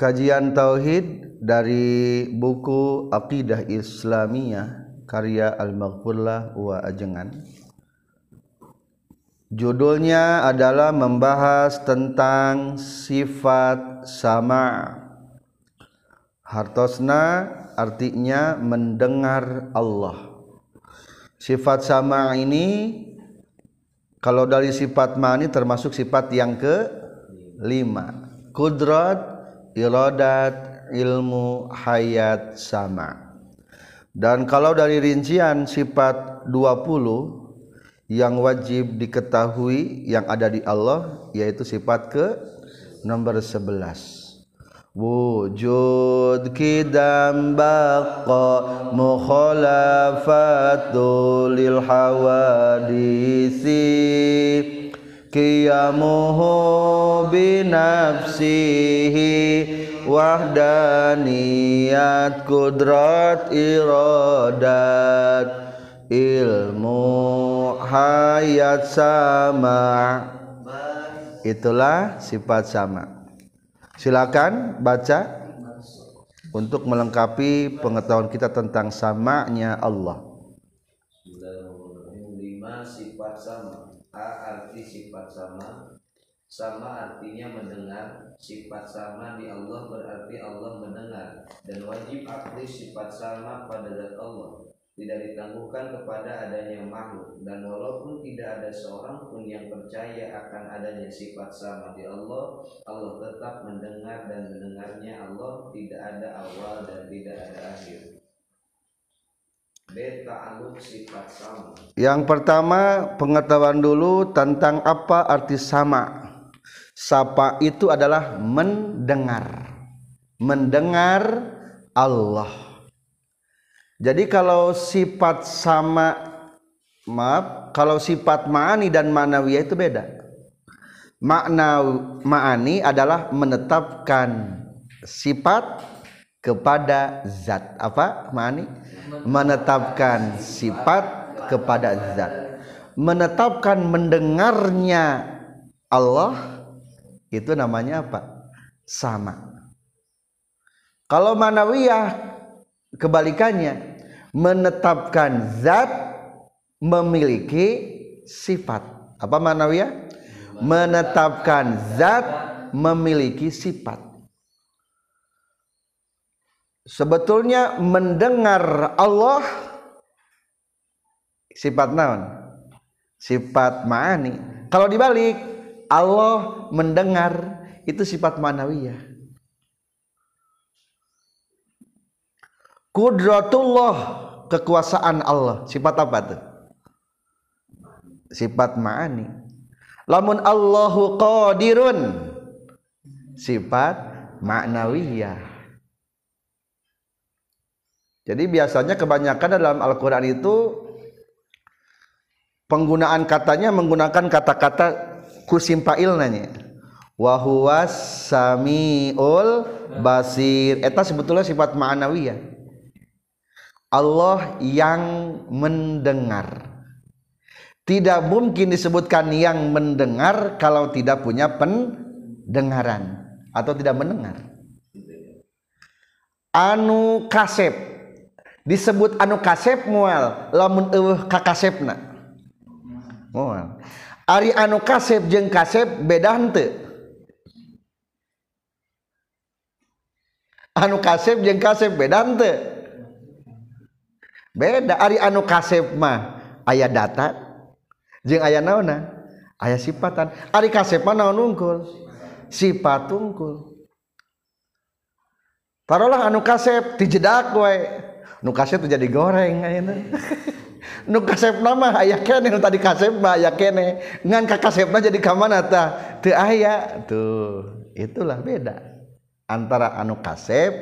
kajian tauhid dari buku Aqidah Islamiyah karya Al-Maghfurlah wa Ajengan. Judulnya adalah membahas tentang sifat sama. Hartosna artinya mendengar Allah. Sifat sama ini kalau dari sifat mani termasuk sifat yang ke lima. Kudrat iradat ilmu hayat sama. Dan kalau dari rincian sifat 20 yang wajib diketahui yang ada di Allah yaitu sifat ke nomor 11 wujud kidam baqa mukhalafatu lil hawadisi qiyamuhu binafsihi wahdaniyat kudrat iradat ilmu hayat sama. Itulah sifat sama. Silakan baca untuk melengkapi pengetahuan kita tentang samanya Allah. Lima sifat sama arti sifat sama. Sama artinya mendengar. Sifat sama di Allah berarti Allah mendengar. Dan wajib akli sifat sama pada zat Allah. Tidak ditangguhkan kepada adanya makhluk. Dan walaupun tidak ada seorang pun yang percaya akan adanya sifat sama di Allah Allah tetap mendengar dan mendengarnya. Allah tidak ada awal dan tidak ada akhir yang pertama pengetahuan dulu tentang apa arti sama. Sapa itu adalah mendengar. Mendengar Allah. Jadi kalau sifat sama maaf, kalau sifat ma'ani dan ma'nawiyah itu beda. Makna ma'ani adalah menetapkan sifat kepada zat. Apa? Ma'ani? menetapkan sifat kepada zat. Menetapkan mendengarnya Allah itu namanya apa? Sama. Kalau manawiyah kebalikannya menetapkan zat memiliki sifat. Apa manawiyah? Menetapkan zat memiliki sifat sebetulnya mendengar Allah sifat naon? Sifat ma'ani. Kalau dibalik Allah mendengar itu sifat manawiyah. Kudratullah kekuasaan Allah. Sifat apa tuh? Sifat ma'ani. Lamun Allahu qadirun sifat ma'nawiyah jadi biasanya kebanyakan dalam Al-Quran itu penggunaan katanya menggunakan kata-kata kusimpail nanya. Wahuwas samiul basir. Eta sebetulnya sifat ma'anawiyah. Allah yang mendengar. Tidak mungkin disebutkan yang mendengar kalau tidak punya pendengaran atau tidak mendengar. Anu kasep disebut anu kasep mual lamun eueuh ka kasepna. Mual. Ari anu kasep jeung kasep beda henteu anu kasep jeung kasep beda henteu beda ari anu kasep mah aya data jeung aya naonna aya sifatan ari kasep mah naon unggul sifat unggul taruhlah anu kasep dijedak wae. Nu kasep jadi goreng ayeuna nu kasep nama aya kene nu tadi kasep mah aya kene. Ngan ka jadi ka mana tah teu aya. Tuh itulah beda antara anu kasep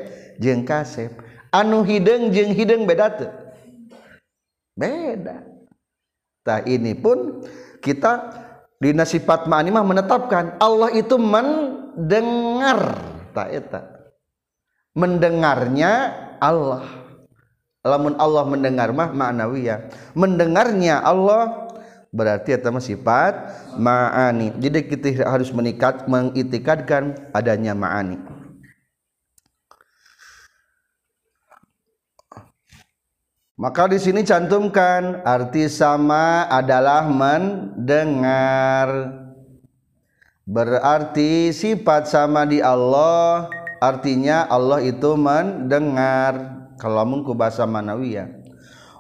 jeung kasep. Anu hideung jeung hideung beda tuh beda. Tah ini pun kita di sifat ma'ani mah menetapkan Allah itu mendengar. Tak eta. Mendengarnya Allah lamun Allah mendengar mah ma'nawiyah mendengarnya Allah berarti itu sifat ma'ani jadi kita harus menikat mengitikadkan adanya ma'ani Maka di sini cantumkan arti sama adalah mendengar. Berarti sifat sama di Allah artinya Allah itu mendengar kalau mungku bahasa manawiyah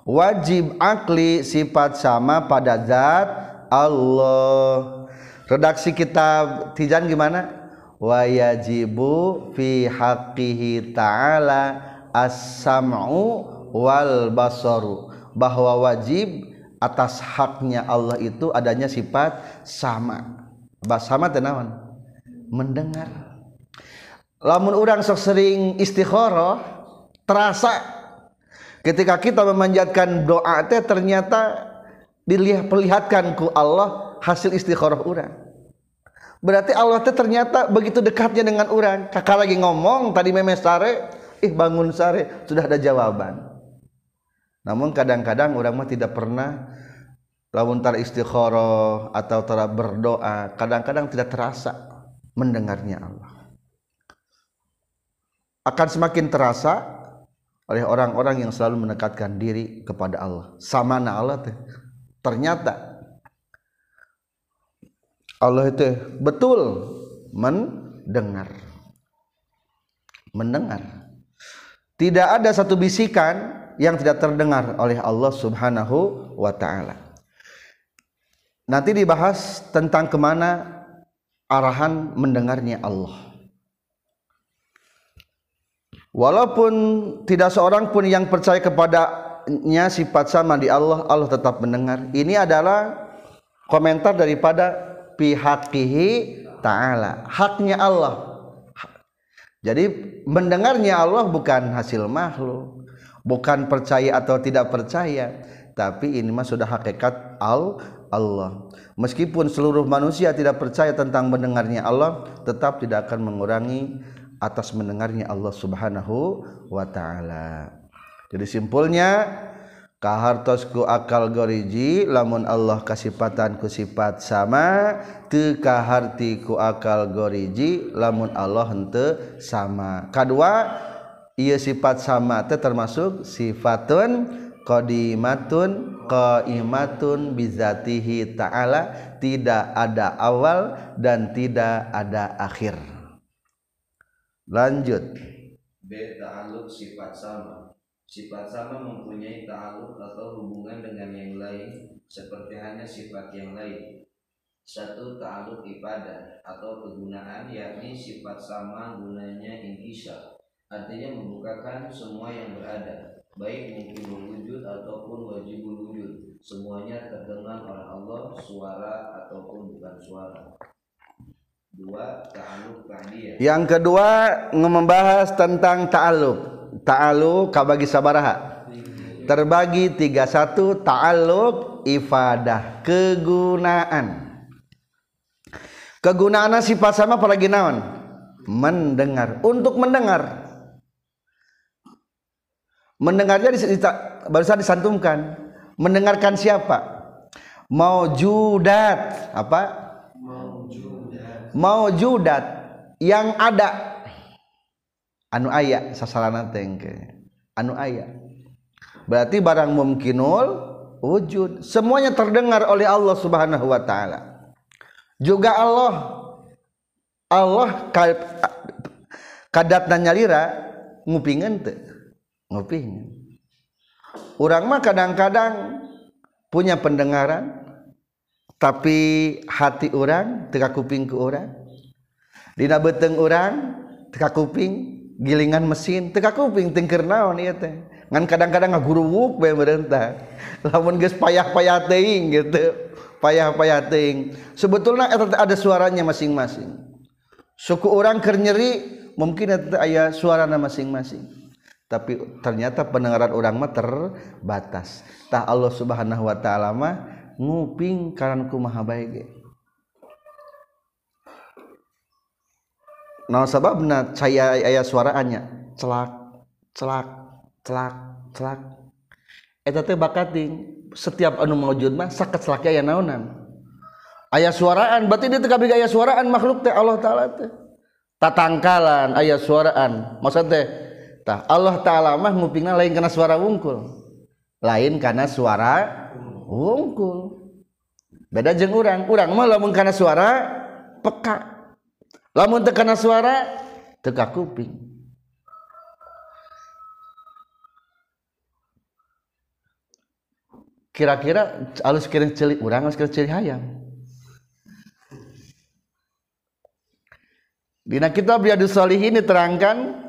wajib akli sifat sama pada zat Allah. Redaksi kitab Tijan gimana? Wayajibu fi haqqihi ta'ala as-sam'u wal basaru. Bahwa wajib atas haknya Allah itu adanya sifat sama. Sama tenawan mendengar. Lamun orang sok sering istikharah terasa. Ketika kita memanjatkan doa teh ternyata dilihat perlihatkan ku Allah hasil istikharah orang berarti Allah teh ternyata begitu dekatnya dengan orang kakak lagi ngomong tadi memes sare ih bangun sare sudah ada jawaban. Namun kadang-kadang orang mah tidak pernah lamun tar istikharah atau tar berdoa kadang-kadang tidak terasa mendengarnya Allah. Akan semakin terasa oleh orang-orang yang selalu mendekatkan diri kepada Allah sama Allah teh ternyata Allah itu betul mendengar mendengar tidak ada satu bisikan yang tidak terdengar oleh Allah Subhanahu wa taala. Nanti dibahas tentang ke mana arahan mendengarnya Allah. Walaupun tidak seorang pun yang percaya kepadanya sifat sama di Allah, Allah tetap mendengar. Ini adalah komentar daripada pihakihi ta'ala. Haknya Allah. Jadi mendengarnya Allah bukan hasil makhluk bukan percaya atau tidak percaya tapi ini mah sudah hakikat al Allah meskipun seluruh manusia tidak percaya tentang mendengarnya Allah tetap tidak akan mengurangi atas mendengarnya Allah Subhanahu wa taala. Jadi simpulnya kahartosku akal goriji lamun Allah kasipatan ku sifat sama teu kaharti ku akal goriji lamun Allah henteu sama. Kedua sifat sama termasuk sifatun qdimatun qaimatun bizatihi ta'ala. Tidak ada awal dan tidak ada akhir lanjut. B ta'aluk sifat sama. Sifat sama mempunyai ta'aluk atau hubungan dengan yang lain seperti hanya sifat yang lain. Satu ta'aluk ibadah atau kegunaan yakni sifat sama gunanya intisya. Artinya membukakan semua yang berada baik mungkin wujud ataupun wajib wujud semuanya terdengar oleh Allah suara ataupun bukan suara yang kedua membahas tentang ta'aluk ta'aluk kabagi sabaraha? Terbagi tiga. Satu ta'aluk ifadah kegunaan. Kegunaan sifat sama apalagi naon? Mendengar. Untuk mendengar. Mendengarnya barusan disantumkan. Mendengarkan siapa? Mau judat apa mau judat yang ada. Anu ayat sasaran tengke. Anu ayat berarti barang mungkinul wujud. Semuanya terdengar oleh Allah Subhanahu wa taala. Juga Allah. Allah kadat nyalira ngupingan teu ngopi orang mah kadang-kadang punya pendengaran tapi hati orang teka kuping ke orang. Dina beteng orang teka kuping gilingan mesin teka kuping tengker naon ieu teh. Ngan kadang-kadang ngaguruwuk bae merentah lamun geus payah-payah teuing gitu payah-payah teuing. Sebetulnya ada suaranya masing-masing. Suku orang keur nyeri mungkin eta aya suarana masing-masing. Tapi ternyata pendengaran orang mah terbatas. Tah Allah Subhanahu wa taala mah nguping karanku mahabaige nah sababna caya aya suaraannya celak celak celak celak. Eta teh bakating setiap anu maujud mah saket celak aya naonan aya suaraan berarti dia teh kabeh aya suaraan makhluk teh Allah taala teh. Tatangkalan aya suaraan maksud teh tah Allah taala mah ngupingna lain karena suara wungkul. Lain karena suara wungkul. Beda jeng urang. Urang mah lamun karena suara peka. Lamun teu karena suara teka kuping. Kira-kira alus kirim celi urang alus kirim celi hayam Dina kitab Riyadus Shalihin diterangkan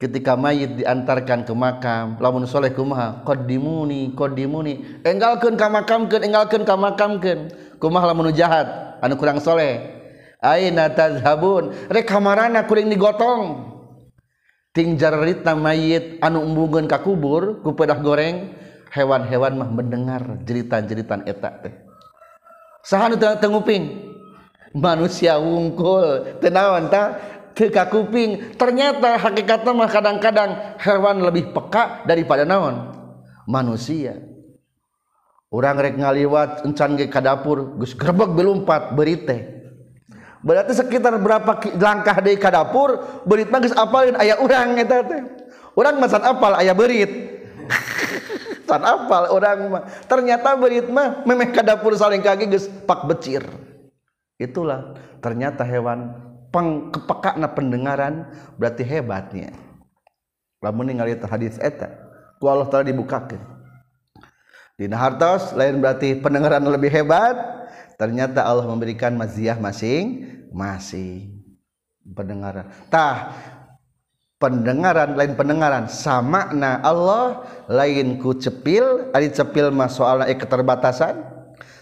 ketika mayit diantarkan ke makam lamun soleh kumaha? Qaddimuni qaddimuni. Enggalkeun ka makamkeun enggalkeun ka makamkeun. Kumaha lamun jahat? Anu kurang soleh. Aina tazhabun? Rek kamarana kuring digotong ting jararita mayit anu embungeun ka kubur ku pedah goreng hewan-hewan mah mendengar jeritan-jeritan eta teh. Saha nu tenguping manusia wungkul. Tenawan ta? Teka kuping. Ternyata hakikatnya mah kadang-kadang hewan lebih peka daripada naon? Manusia. Orang rek ngaliwat encan ke kadapur gus gerbek belumpat berite berarti sekitar berapa langkah dari kadapur berit mah apalin aya urang eta teh. Urang mah apal aya berit san apal orang mah. Ternyata berit mah memeh kadapur saling kaki geus pak becir. Itulah ternyata hewan peng kepekana pendengaran berarti hebatnya. Lamun ningali hadis eta ku Allah taala dibukakeun. Dina hartos lain berarti pendengaran lebih hebat ternyata Allah memberikan maziah masing-masing. Pendengaran. Tah pendengaran lain pendengaran sama na Allah lain ku cepil ari cepil mah soalna keterbatasan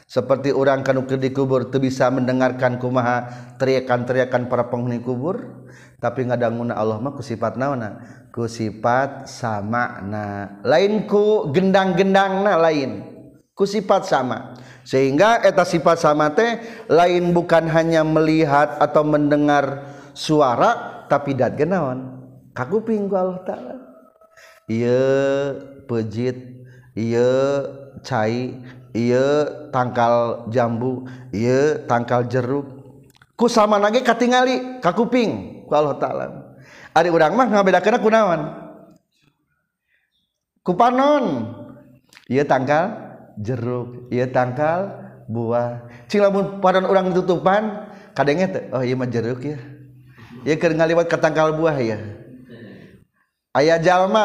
seperti orang kanukir di kubur tuh bisa mendengarkan kumaha teriakan-teriakan para penghuni kubur. Tapi ngadanguna Allah mah ku sifat naona ku sifat sama na lain ku gendang-gendang na lain. Ku sifat sama. Sehingga eta sifat sama teh lain bukan hanya melihat atau mendengar suara tapi dat genawan kakuping ku Allah taala. Iya pejit iya cai ia tangkal jambu ia tangkal jeruk. Ku sama nage katingali ka kuping ku Allah taala. Ari urang mah ngabedakeun kunaon ku panon. Ieu tangkal jeruk ieu tangkal buah. Cing lamun panon urang tutupan kadenge teh oh ieu mah jeruk ya ieu keur ngaliwat ka tangkal buah ya aya jalma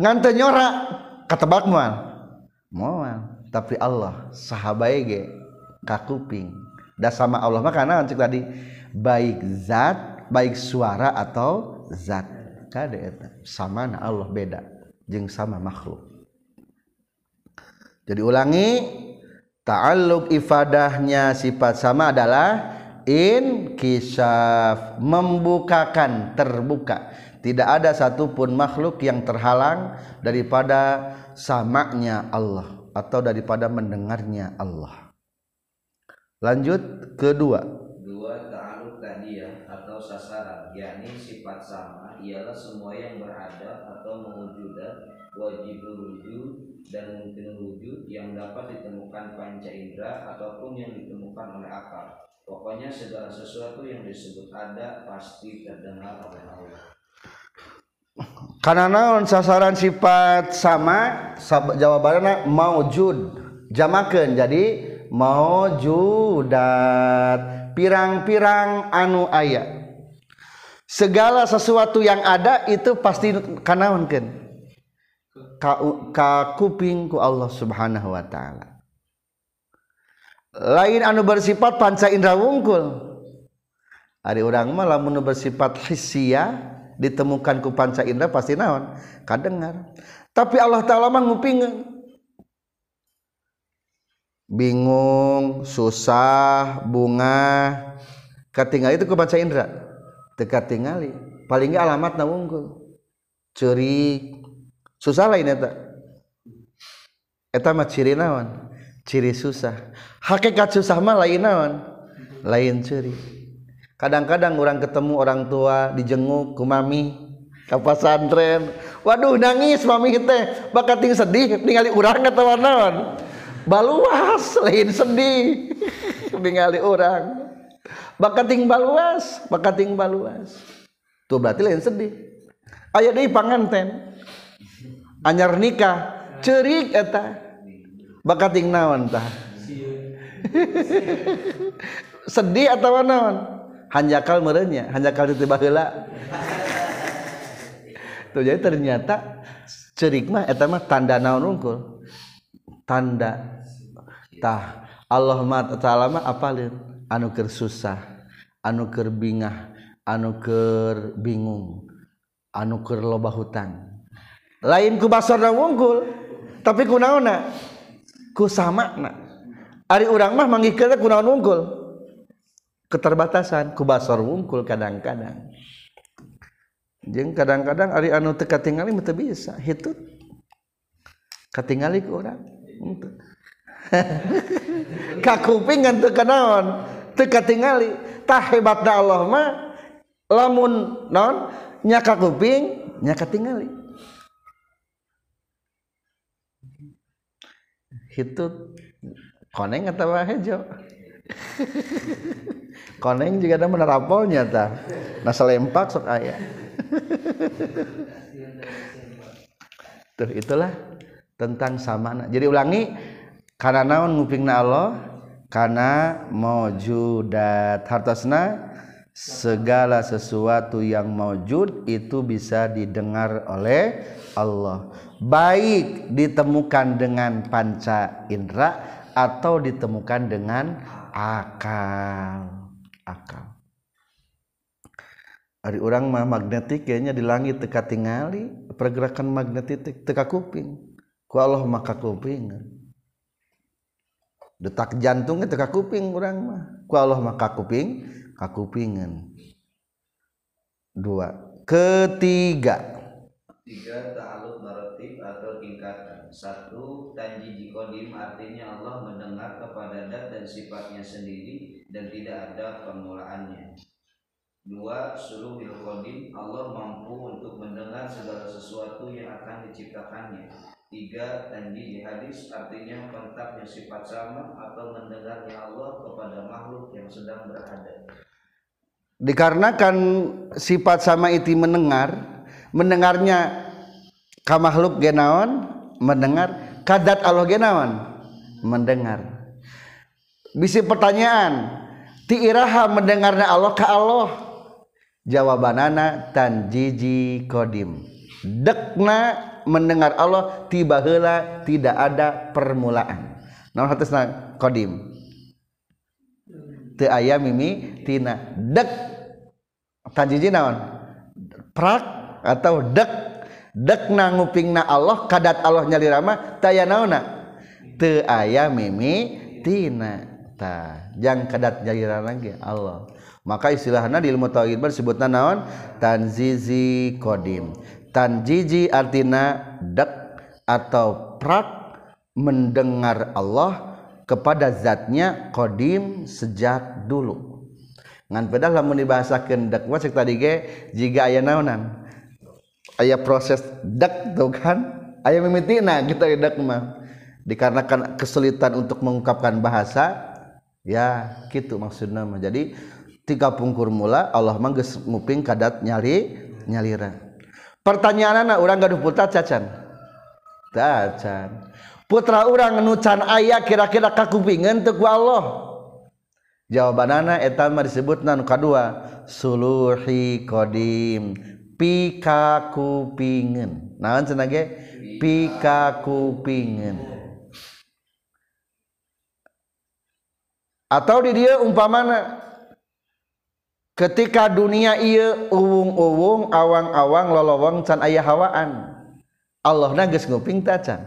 ngan teu nyora katebak moal. Moal. Tapi Allah sahabat ge kakuping. Dan sama Allah makanya cek tadi? Baik zat baik suara atau zat. Kade eta? Sama na Allah beda jeung sama makhluk. Jadi ulangi ta'alluq ifadahnya sifat sama adalah in kisaf membukakan terbuka. Tidak ada satupun makhluk yang terhalang daripada samanya Allah atau daripada mendengarnya Allah. Lanjut kedua. Dua ta'aluk tadiah atau sasaran, yakni sifat sama ialah semua yang berada atau mewujuda wajib wujud dan mungkin wujud yang dapat ditemukan panca indera ataupun yang ditemukan oleh akal. Pokoknya segala sesuatu yang disebut ada pasti terdengar oleh Allah karena naon sasaran sifat sama jawabannya maujud. Jamakan jadi maujudat. Pirang-pirang anu ayat segala sesuatu yang ada itu pasti kanaonkeun ka, ka kuping ku Allah Subhanahu wa taala. Lain anu bersifat panca indra wungkul ari urang mah lamun bersifat hissiyah ditemukan ku panca indera pasti naon? Kadengar. Tapi Allah taala mah nguping bingung susah bunga. Katingali itu ku panca indera? Teka tingali paling alamat na unggul ceri susah lain eta. Eta mah ciri naon? Ciri susah. Hakikat susah mah lain naon? Lain ciri kadang-kadang orang ketemu orang tua dijenguk ku mami ke pesantren waduh nangis mami teh. Bakat ting sedih ningali urang kata naon baluas lain sedih ningali urang. Bakat ting baluas bakat ting baluas. Tuh berarti lain sedih. Aya deui panganten anyar nikah cerik eta. Bakat ting naon tah? Sedih atau naon? hanjakal merenya hanjakal itu baheula tuh jadi ternyata cerik mah eta mah tanda naon unggul tanda. Tah Allah taala mah apalin? Anu keur susah anu keur bingah anu keur bingung anu keur loba hutang. Lain ku basarna wungkul tapi ku naonna ku samakna ari urang mah manggihkeun ku naon wungkul? keterbatasan kubasor wungkul kadang-kadang. Jeng kadang-kadang Ari anu teka tinggali mete bisa hitut. Katingali ke orang kakuping kan teka naon teka tinggali tah hebatna Allah mah lamun naon? Nyaka kuping nyaka tinggali hitut. Koneng atau hejo? Koneng juga ada menerapolnya ta nasa lempak sok aya. Tuh itulah tentang samana jadi ulangi karena naon ngupingna Allah? Karena maujudat. Hartosna segala sesuatu yang maujud itu bisa didengar oleh Allah. Baik ditemukan dengan panca indera atau ditemukan dengan akal. Akal. Ari orang mah magnetik kayaknya di langit teka tingali pergerakan magnetik teka kuping ku Allah maka kuping detak jantungnya teka kuping orang mah. Ku Allah maka kuping kakupingan. Dua. Ketiga. Tiga ta'aluk marotib atau tingkatan. Satu tanji kodim artinya Allah mendengar kepada dat dan sifatnya sendiri dan tidak ada permulaannya dua suruh kodim Allah mampu untuk mendengar segala sesuatu yang akan diciptakannya. Tiga tanji di hadis artinya kontaknya sifat sama atau mendengarnya Allah kepada makhluk yang sedang berada. Dikarenakan sifat sama itu mendengar mendengarnya ka makhluk genawan mendengar. Kadat Allah genawan mendengar. Bisi pertanyaan ti iraha mendengarnya Allah ka Allah? Jawabanana tanjiji kodim. Dekna mendengar Allah tiba heula tidak ada permulaan. Naon hatesna kodim. Teu aya mimi tina dek. Tanjiji naon? Prak atau dek dek na ngupingna Allah kadat Allah nyalirama taya naona? Teu aya mimi tina. Ta jang kadat nyalirama lagi Allah. Maka istilahnya di ilmu tauhid disebutna naon? Tanzizi kodim. Tanjiji artina dek atau prak mendengar Allah kepada zatnya kodim sejak dulu. Ngan pedah lamun dibahasakeun dek wa cek tadi ge jiga aya naonan aya proses dak kan? Aya mimitina kita dak mah. Dikarenakan kesulitan untuk mengungkapkan bahasa ya gitu maksudnya mah. Jadi tiga pungkur mula Allah mangges nguping kadat nyali nyalira. Pertanyaan anak orang gaduh putra cacan. Cacan. Putra orang nucan ayah kira-kira kakupingan teu ku Allah? Jawabanana eta mah disebutna nu kadua suluhi qadim. Pikakupingan naon cenah ge pikakupingan atau di dia umpamana ketika dunia iya uwung-uwung awang-awang lolowong can ayah hawaan. Allah na geus nguping tacan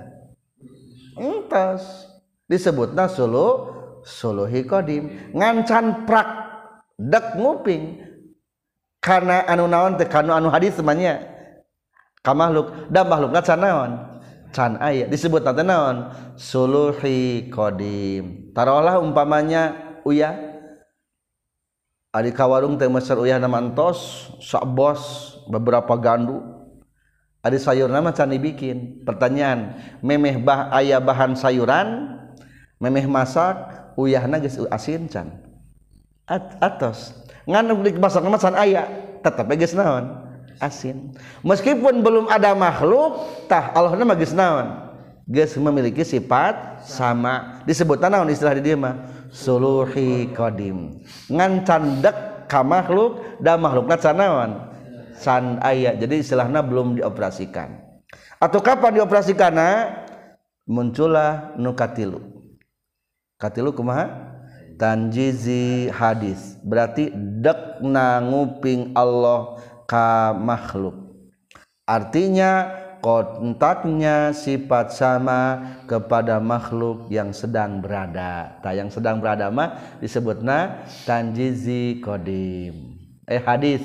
entas. Disebutna sulu suluhi kodim ngancan prak dek nguping karena anu naon teh kanu anu hadis semuanya ka makhluk da makhlukna can naon? Can aya disebut nanti naon? Suluhi kodim tarolah umpamanya uya ari ka warung teh Mesir uyah nama entos sak bos beberapa gandu. Ari sayur nama can dibikin. Pertanyaan memeh bah aya bahan sayuran memeh masak uyahna geus asin can? At atos. Ngan masak nama can aya tetap geus naon? Asin. Meskipun belum ada makhluk tah Allah nama geus naon? Geus memiliki sifat sama. Disebut naon istilah di dieu mah? Suluhi qadim. Ngan candek ka makhluk da makhlukna canaon san aya jadi istilahnya belum dioperasikan. Atau kapan dioperasikanna muncullah nu katilu. Katilu kumaha tanjizi hadis. Berarti dek na nguping Allah ka makhluk. Artinya kontaknya sifat sama kepada makhluk yang sedang berada. Tak yang sedang berada mah disebutna tanjizi kodim eh hadis.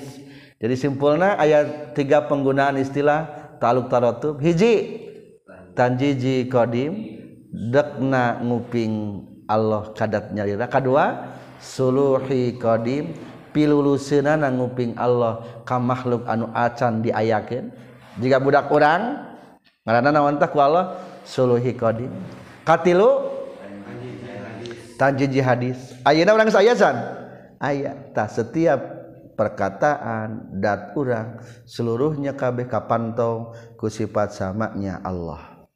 Jadi simpulnya ayat tiga penggunaan istilah taluk tarotub. Hiji. Tanjizi kodim dekna nguping Allah kadat nyalira kedua suluhi qadim piluluseuna nguping Allah ka makhluk anu acan diayakeun. Jika budak orang ngaranna naon tah ku Allah? Suluhi qadim. Katilu? Tanjiji hadis ayeuna urang sayasan? Aya tah setiap perkataan dat urang seluruhnya kabeh kapantau ku sifat samanya Allah.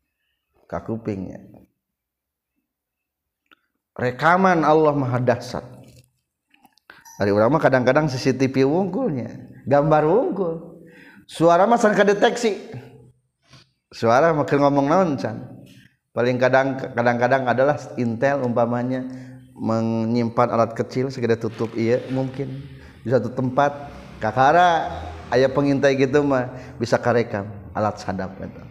Ka kupingnya rekaman Allah maha dahsyat Hari urang mah kadang-kadang CCTV wungkulnya gambar wungkul suara mah sangka deteksi suara makin ngomong naon can paling kadang kadang-kadang adalah intel umpamanya menyimpan alat kecil segede tutup iya mungkin. Di satu tempat kakara ayah pengintai gitu mah bisa karekam alat sadap itu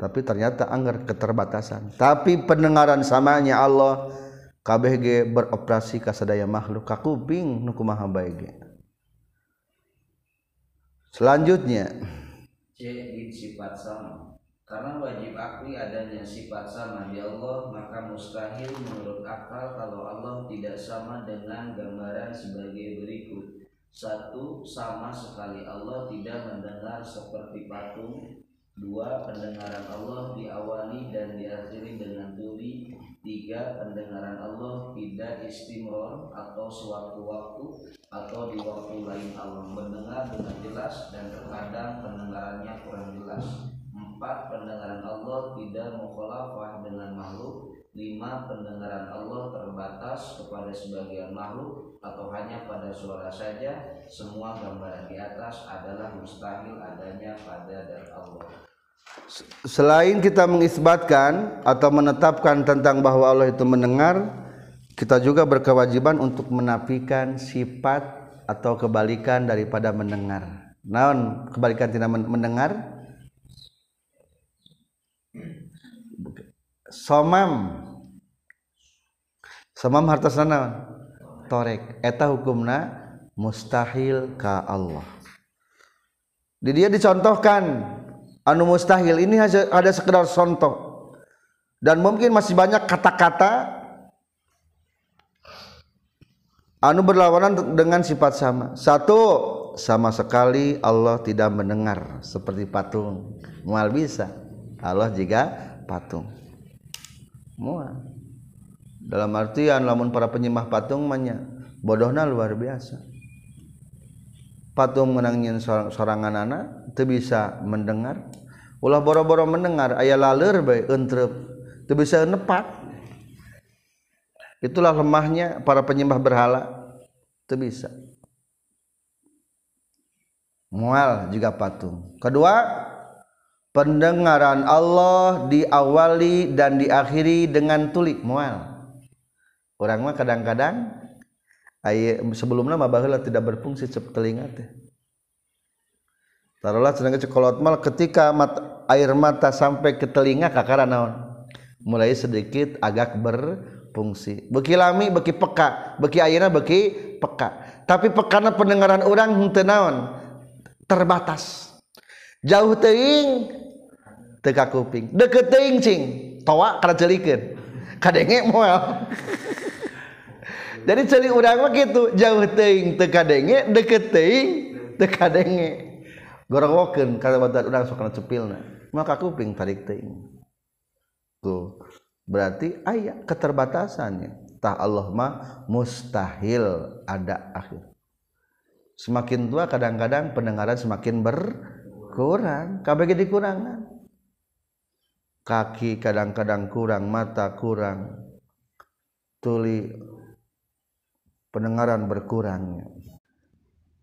tapi ternyata anggar keterbatasan. Tapi pendengaran samanya Allah KBG beroperasi kasadaya makhluk. Kakuping nu kumaha bae ge? Selanjutnya. C sifat sama. Karena wajib akli adanya sifat sama. Di Allah maka mustahil menurut akal kalau Allah tidak sama dengan gambaran sebagai berikut. Satu sama sekali Allah tidak mendengar seperti patung dua pendengaran Allah diawali dan diakhiri dengan tuli. Tiga pendengaran Allah tidak istimror atau sewaktu-waktu atau di waktu lain Allah. Mendengar dengan jelas dan terkadang pendengarannya kurang jelas. Empat pendengaran Allah tidak mukhalafah dengan makhluk. Lima pendengaran Allah terbatas kepada sebagian makhluk atau hanya pada suara saja. Semua gambaran di atas adalah mustahil adanya pada dan Allah selain kita mengisbatkan atau menetapkan tentang bahwa Allah itu mendengar kita juga berkewajiban untuk menafikan sifat atau kebalikan daripada mendengar. Naon kebalikan tidak mendengar? Somam. Somam hartosna naon? Torek. Eta hukumna mustahil ka Allah. Di dia dicontohkan anu mustahil ini ada sekedar contoh dan mungkin masih banyak kata-kata anu berlawanan dengan sifat sama. Satu sama sekali Allah tidak mendengar seperti patung. Mual bisa. Allah juga patung. Mual. Dalam artian lamun para penyembah patung manya bodohna luar biasa. Patung menangin sorangan anak bisa mendengar. Ulah boro-boro mendengar ayah laler baik entrep itu bisa nepat. Itulah lemahnya para penyembah berhala itu bisa. Mual juga patung. Kedua pendengaran Allah diawali dan diakhiri dengan tulik mual. Orang mah kadang-kadang sebelumnya mah tidak berfungsi cep telinga teh taruhlah sedang cekolot mal ketika mat, air mata sampai ke telinga kakara naon? Mulai sedikit agak berfungsi. Beki lami beki peka. Beki airnya beki peka. Tapi pekana pendengaran orang henteu naon? Terbatas. Jauh teing teka kuping deket teing cing. Toa kada celikeun kadenge moal. Jadi celi urang mah gitu. Jauh teing teka denge deket teing teka denge gorowokeun kana badan urang sok kana cepilna. Maka kuping tarik teuing. Tuh. Berarti aya keterbatasannya. Tah Allah mah mustahil ada akhir. Semakin tua kadang-kadang pendengaran semakin ber kurang KBG dikurangan kaki kadang-kadang kurang mata kurang. Tuli pendengaran berkurangnya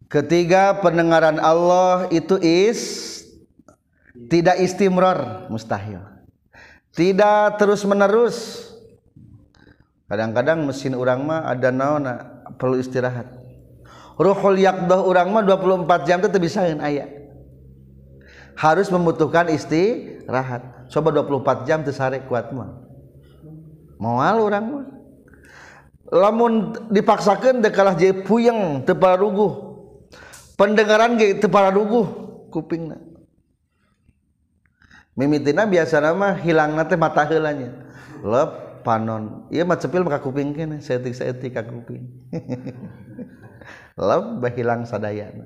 ketiga pendengaran Allah itu is tidak istimror mustahil. Tidak terus menerus kadang-kadang mesin urang mah ada naona perlu istirahat. Ruhul yakdah urang mah 24 jam itu bisa ayat harus membutuhkan istirahat. Coba 24 jam tersare kuat mah. Moal urang mah. Lamun dipaksakan dekalah jadi puyeng ruguh pendengaran ge teu paraduguh kupingna mimitina biasa nama hilang nanti mata helanya lep panon. Iya mah cepil maka kuping kene seetik seetik ka kuping. Lep bahilang sadayana.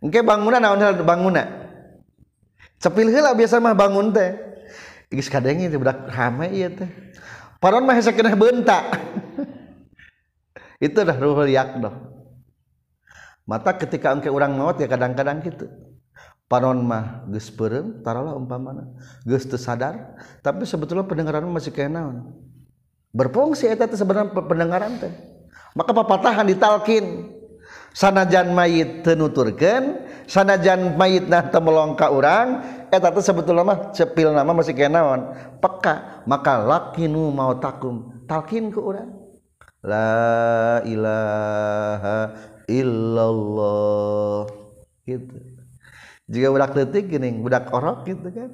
Engke bangunan naon bangunan cepil heula biasa mah bangun teh. Geus kadenge teh budak rame ieu teh. Panon mah hese keneh bentak itu dah ruhul yakdoh mata ketika engke orang mawat ya kadang-kadang gitu. Panon mah geus peureum taruhlah umpamana. Geus teu sadar tapi sebetulnya pendengaran masih kaya naon? Berfungsi eta teh sebenarnya pendengaran teh. Maka papatahan ditalkin. Sanajan mayit teu nuturkeun sanajan mayitna teu melongka urang eta teh sebetulnya mah cepil nama masih kaya naon? Peka. Maka lakinu mau takum talkin ke urang. La ilaha illallah. Gitu. Jika budak letik gini budak orok gitu kan.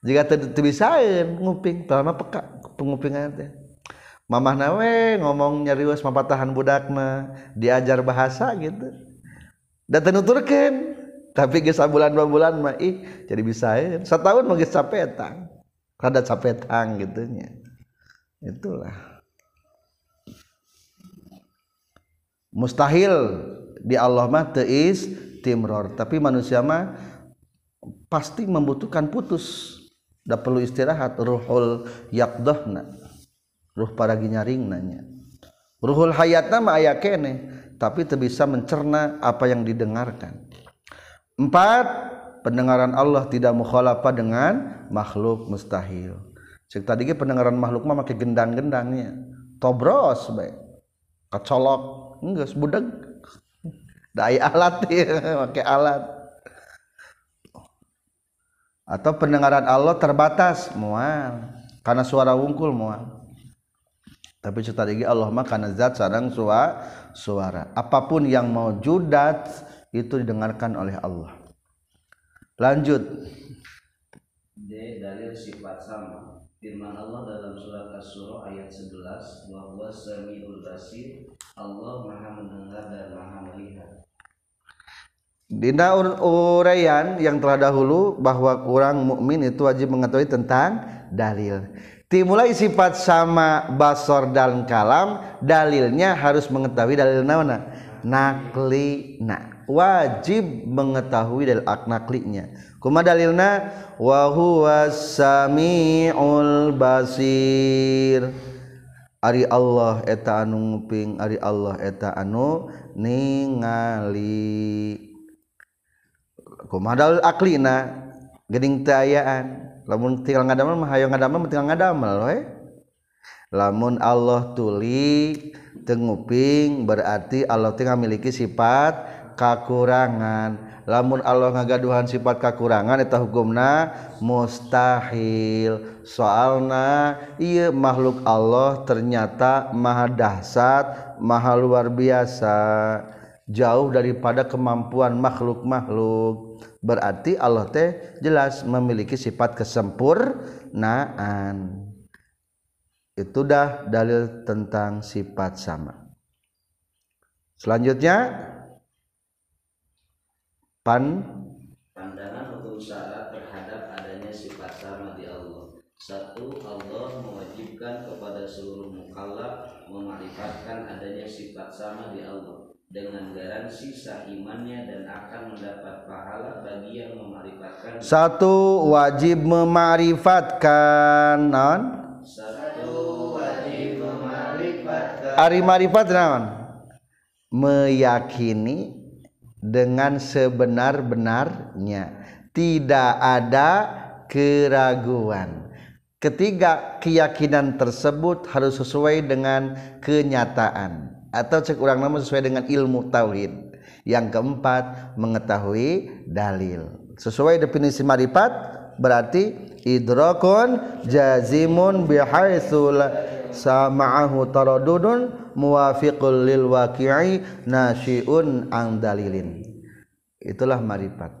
Jika terbisain nguping lama peka pengupingan teh. Mamah nawe ngomong nyerius mapatahan budak mah diajar bahasa gitu. Dan tenuturkan tapi geus bulan dua bulan mah ih jadi bisain setahun mah geus capetang rada capetang gitunya. Itulah. Mustahil. Di Allah mah teis timror. Tapi manusia mah pasti membutuhkan putus. Da perlu istirahat. Ruhul yakdohna. Ruh paragi nyaring nanya ruhul hayatna mah aya kene. Tapi teu bisa mencerna apa yang didengarkan. Empat pendengaran Allah tidak mukhalafah dengan makhluk mustahil. Cek tadi pendengaran makhluk mah make gendang-gendangnya tobros bae. Kacolok enggak budak dai alat ya pakai alat. Atau pendengaran Allah terbatas mual. Karena suara wungkul mual. Tapi cerita lagi Allah mah karena zat sarang suara suara. Apa pun yang mau judat itu didengarkan oleh Allah. Lanjut. D dalil sifat sama. Firman Allah dalam surat Asy-Syura ayat 11 bahwa Samiul Basir Allah Maha mendengar dan Maha melihat. Dina uraian yang telah dahulu bahwa kurang mukmin itu wajib mengetahui tentang dalil. Dimulai sifat sama basor dan kalam dalilnya harus mengetahui dalil naona nakli na wajib mengetahui dalil ak naklinya. Kuma dalilna? Wa basir Ari Allah eta anu nguping Ari Allah eta anu ningali. Kumadal aklina geding tayaan lamun tinggal ngadamel mah hayang ngadamel tinggal ngadamel we. Lamun Allah tuli tenguping berarti Allah tinggal miliki sifat kakurangan. lamun Allah ngagaduhan sifat kekurangan eta hukumna mustahil. Soalna iya makhluk Allah ternyata maha dahsyat maha luar biasa. Jauh daripada kemampuan makhluk-makhluk. Berarti Allah teh jelas memiliki sifat kesempurnaan. Itu dah dalil tentang sifat sama. Selanjutnya pan. Pandangan hukum syarat terhadap adanya sifat sama di Allah. Satu Allah mewajibkan kepada seluruh mukallaf memarifatkan adanya sifat sama di Allah dengan garansi sah imannya dan akan mendapat pahala bagi yang memarifatkan satu wajib memarifatkan. Non satu wajib memarifatkan. Ari marifat naon? Meyakini dengan sebenar-benarnya. Tidak ada keraguan. Ketiga keyakinan tersebut harus sesuai dengan kenyataan. Atau cek urang nama sesuai dengan ilmu tauhid. Yang keempat mengetahui dalil. Sesuai definisi marifat berarti idrakun jazimun bihaitsu sama'ahu taradudun muwafiqul lil waqi'i nasyiun ang dalilin. Itulah marifat.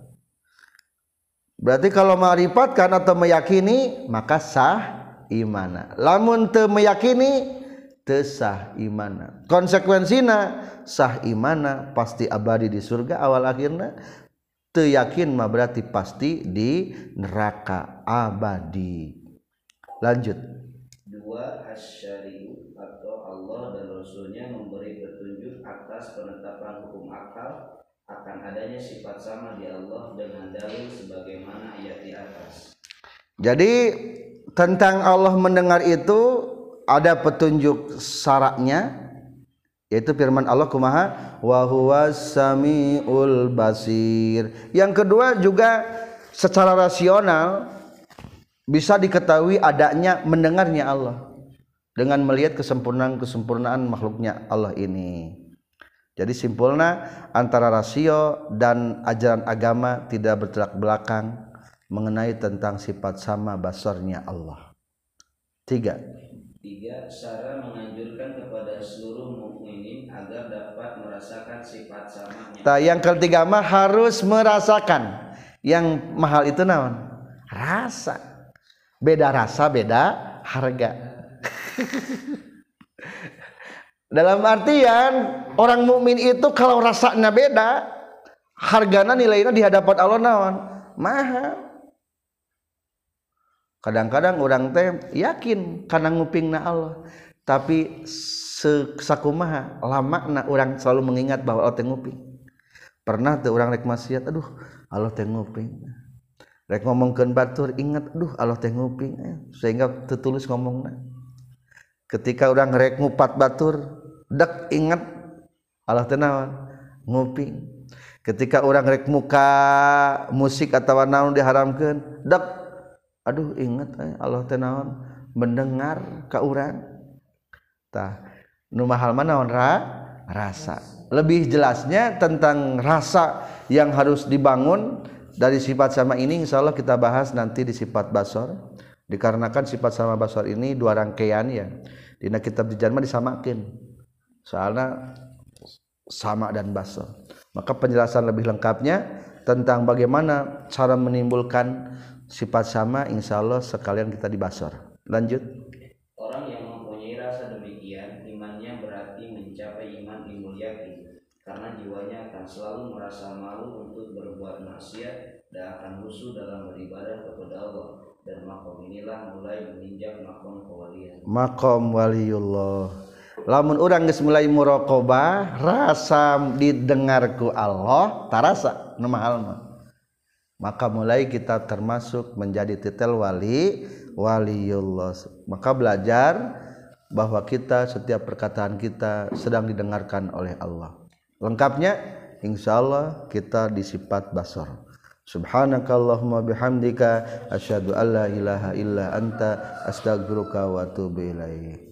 Berarti kalau marifat kan atau meyakini maka sah imana. Lamun teu meyakini teu sah imana. Konsekuensina sah imana pasti abadi di surga awal akhirnya. Teu yakin mah berarti pasti di neraka abadi. Lanjut. Dua dan Rasulnya memberi petunjuk atas penetapan hukum akal akan adanya sifat sama di Allah dengan dalil sebagaimana ayat di atas. Jadi tentang Allah mendengar itu ada petunjuk syaratnya yaitu firman Allah kumaha wa huwas samiul basir. Yang kedua juga secara rasional bisa diketahui adanya mendengarnya Allah dengan melihat kesempurnaan-kesempurnaan makhluknya Allah ini. Jadi simpulnya antara rasio dan ajaran agama tidak bertolak belakang mengenai tentang sifat sama basornya Allah. Tiga. Tiga, Syara menganjurkan kepada seluruh mukminin agar dapat merasakan sifat samanya. Nah, yang ketiga mah harus merasakan. Yang mahal itu naon? Rasa. Beda rasa, beda harga. Dalam artian orang mukmin itu kalau rasanya beda, hargana nilainya di hadapan Allah naon? Mahal. Kadang-kadang orang teh yakin karena ngupingna Allah, tapi sakumaha lama na orang selalu mengingat bahwa Allah nguping. Pernah tuh orang rek maksiat, aduh Allah teh nguping. Rek ngomongkeun batur ingat, aduh Allah teh nguping sehingga tertulis ngomongna. ketika orang rek ngupat batur dek ingat. Allah tenawan nguping ketika orang rek muka musik atau naon diharamkan dek. Aduh ingat eh, Allah tenawan mendengar ke orang tah nu mahal mana ra? Rasa. Lebih jelasnya tentang rasa yang harus dibangun dari sifat sama ini insya Allah kita bahas nanti di sifat basor. Dikarenakan sifat sama basor ini dua rangkaian ya. Dina kitab dijanma disamakin soalnya sama dan basor maka penjelasan lebih lengkapnya tentang bagaimana cara menimbulkan sifat sama insya Allah sekalian kita dibasor lanjut Orang yang mempunyai rasa demikian, imannya berarti mencapai iman ilmu yakin. Karena jiwanya akan selalu merasa malu untuk berbuat maksiat dan akan husu dalam beribadah kepada Allah. Dan makom inilah mulai menginjak makom kewalian. Makom waliullah lamun orang geus mulai muraqabah rasa didengarku Allah tarasa nu mahal mah maka mulai kita termasuk menjadi titel wali waliullah maka belajar bahwa kita setiap perkataan kita sedang didengarkan oleh Allah. Lengkapnya insya Allah kita disifat basar Subhanakallahumma bihamdika asyhadu alla ilaha illa anta astaghfiruka wa atubu ilaik.